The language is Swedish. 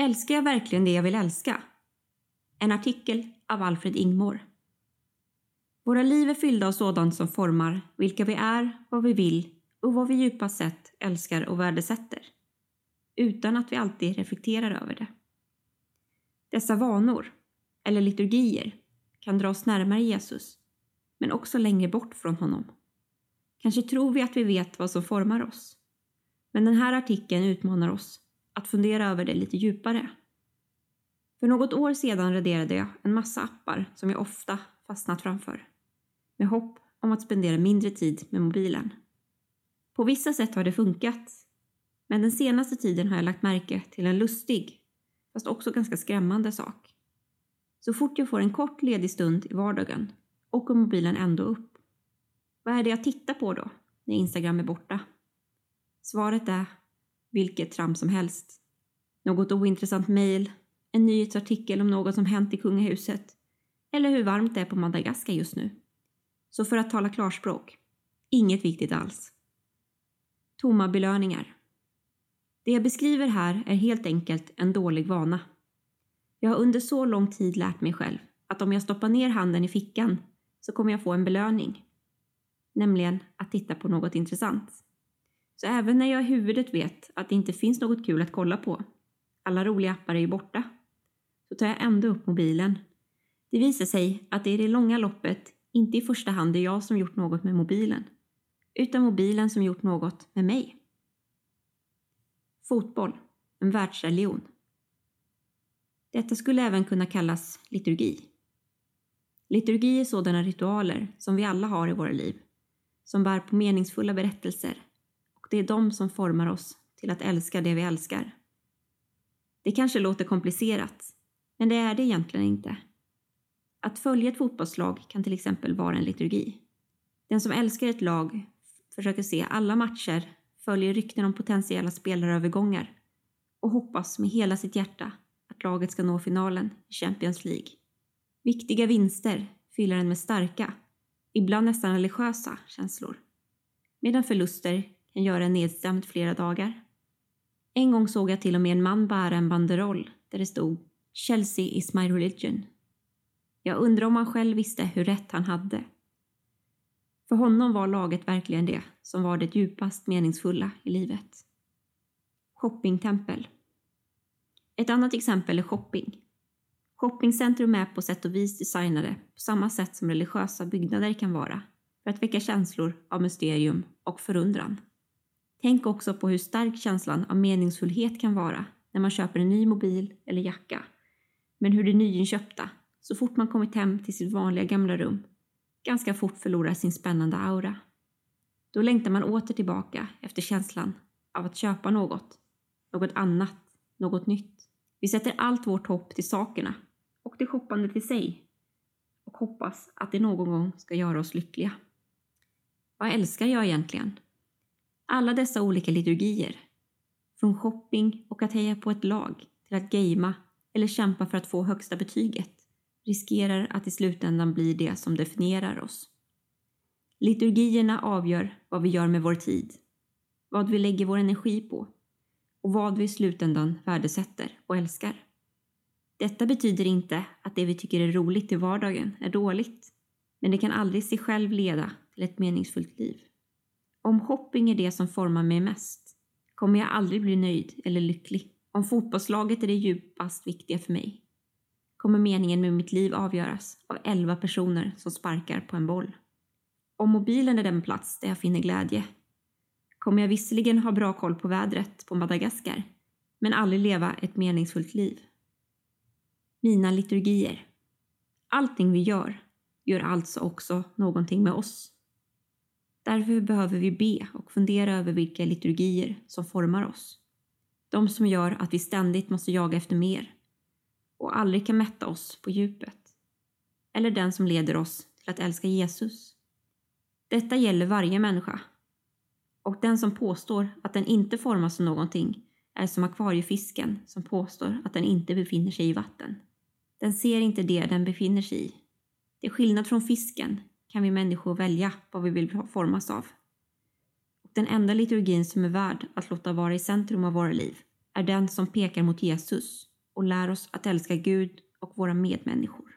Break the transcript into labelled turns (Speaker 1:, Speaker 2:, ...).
Speaker 1: Älskar jag verkligen det jag vill älska? En artikel av Alfred Ingmor. Våra liv är fyllda av sådant som formar vilka vi är, vad vi vill och vad vi djupast sett älskar och värdesätter. Utan att vi alltid reflekterar över det. Dessa vanor, eller liturgier, kan dra oss närmare Jesus, men också längre bort från honom. Kanske tror vi att vi vet vad som formar oss. Men den här artikeln utmanar oss att fundera över det lite djupare. För något år sedan raderade jag en massa appar som jag ofta fastnat framför. Med hopp om att spendera mindre tid med mobilen. På vissa sätt har det funkat. Men den senaste tiden har jag lagt märke till en lustig, fast också ganska skrämmande sak. Så fort jag får en kort ledig stund i vardagen åker mobilen ändå upp. Vad är det jag tittar på då, när Instagram är borta? Svaret är vilket trams som helst. Något ointressant mejl, en nyhetsartikel om något som hänt i kungahuset eller hur varmt det är på Madagaskar just nu. Så för att tala klarspråk, inget viktigt alls. Tomma belöningar. Det jag beskriver här är helt enkelt en dålig vana. Jag har under så lång tid lärt mig själv att om jag stoppar ner handen i fickan så kommer jag få en belöning. Nämligen att titta på något intressant. Så även när jag i huvudet vet att det inte finns något kul att kolla på, alla roliga appar är ju borta, så tar jag ändå upp mobilen. Det visar sig att det i det långa loppet inte i första hand är jag som gjort något med mobilen, utan mobilen som gjort något med mig. Fotboll, en världsreligion. Detta skulle även kunna kallas liturgi. Liturgi är sådana ritualer som vi alla har i våra liv, som bär på meningsfulla berättelser det är de som formar oss till att älska det vi älskar. Det kanske låter komplicerat, men det är det egentligen inte. Att följa ett fotbollslag kan till exempel vara en liturgi. Den som älskar ett lag försöker se alla matcher, följer rykten om potentiella spelarövergångar och hoppas med hela sitt hjärta att laget ska nå finalen i Champions League. Viktiga vinster fyller en med starka, ibland nästan religiösa känslor. Medan förluster kan göra en nedstämd flera dagar. En gång såg jag till och med en man bära en banderoll där det stod “Chelsea is my religion” Jag undrar om han själv visste hur rätt han hade. För honom var laget verkligen det som var det djupast meningsfulla i livet. Shoppingtempel. Ett annat exempel är shopping. Shoppingcentrum är på sätt och vis designade på samma sätt som religiösa byggnader kan vara för att väcka känslor av mysterium och förundran. Tänk också på hur stark känslan av meningsfullhet kan vara när man köper en ny mobil eller jacka, men hur det nyinköpta så fort man kommit hem till sitt vanliga gamla rum ganska fort förlorar sin spännande aura. Då längtar man åter tillbaka efter känslan av att köpa något, något annat, något nytt. Vi sätter allt vårt hopp till sakerna och till shoppandet i sig och hoppas att det någon gång ska göra oss lyckliga. Vad älskar jag egentligen? Alla dessa olika liturgier. Från shopping och att heja på ett lag till att gamea eller kämpa för att få högsta betyget riskerar att i slutändan bli det som definierar oss. Liturgierna avgör vad vi gör med vår tid, vad vi lägger vår energi på och vad vi i slutändan värdesätter och älskar. Detta betyder inte att det vi tycker är roligt i vardagen är dåligt, men det kan aldrig sig själv leda till ett meningsfullt liv. Om shopping är det som formar mig mest kommer jag aldrig bli nöjd eller lycklig. Om fotbollslaget är det djupast viktiga för mig kommer meningen med mitt liv avgöras av elva personer som sparkar på en boll. Om mobilen är den plats där jag finner glädje kommer jag visserligen ha bra koll på vädret på Madagaskar men aldrig leva ett meningsfullt liv. Mina liturgier. Allting vi gör gör alltså också någonting med oss. Därför behöver vi be och fundera över vilka liturgier som formar oss. De som gör att vi ständigt måste jaga efter mer och aldrig kan mätta oss på djupet. Eller den som leder oss till att älska Jesus. Detta gäller varje människa. Och den som påstår att den inte formas av någonting är som akvariefisken som påstår att den inte befinner sig i vatten. Den ser inte det den befinner sig i. Det är skillnad från fisken kan vi människor välja vad vi vill formas av. Och den enda liturgin som är värd att låta vara i centrum av våra liv är den som pekar mot Jesus och lär oss att älska Gud och våra medmänniskor.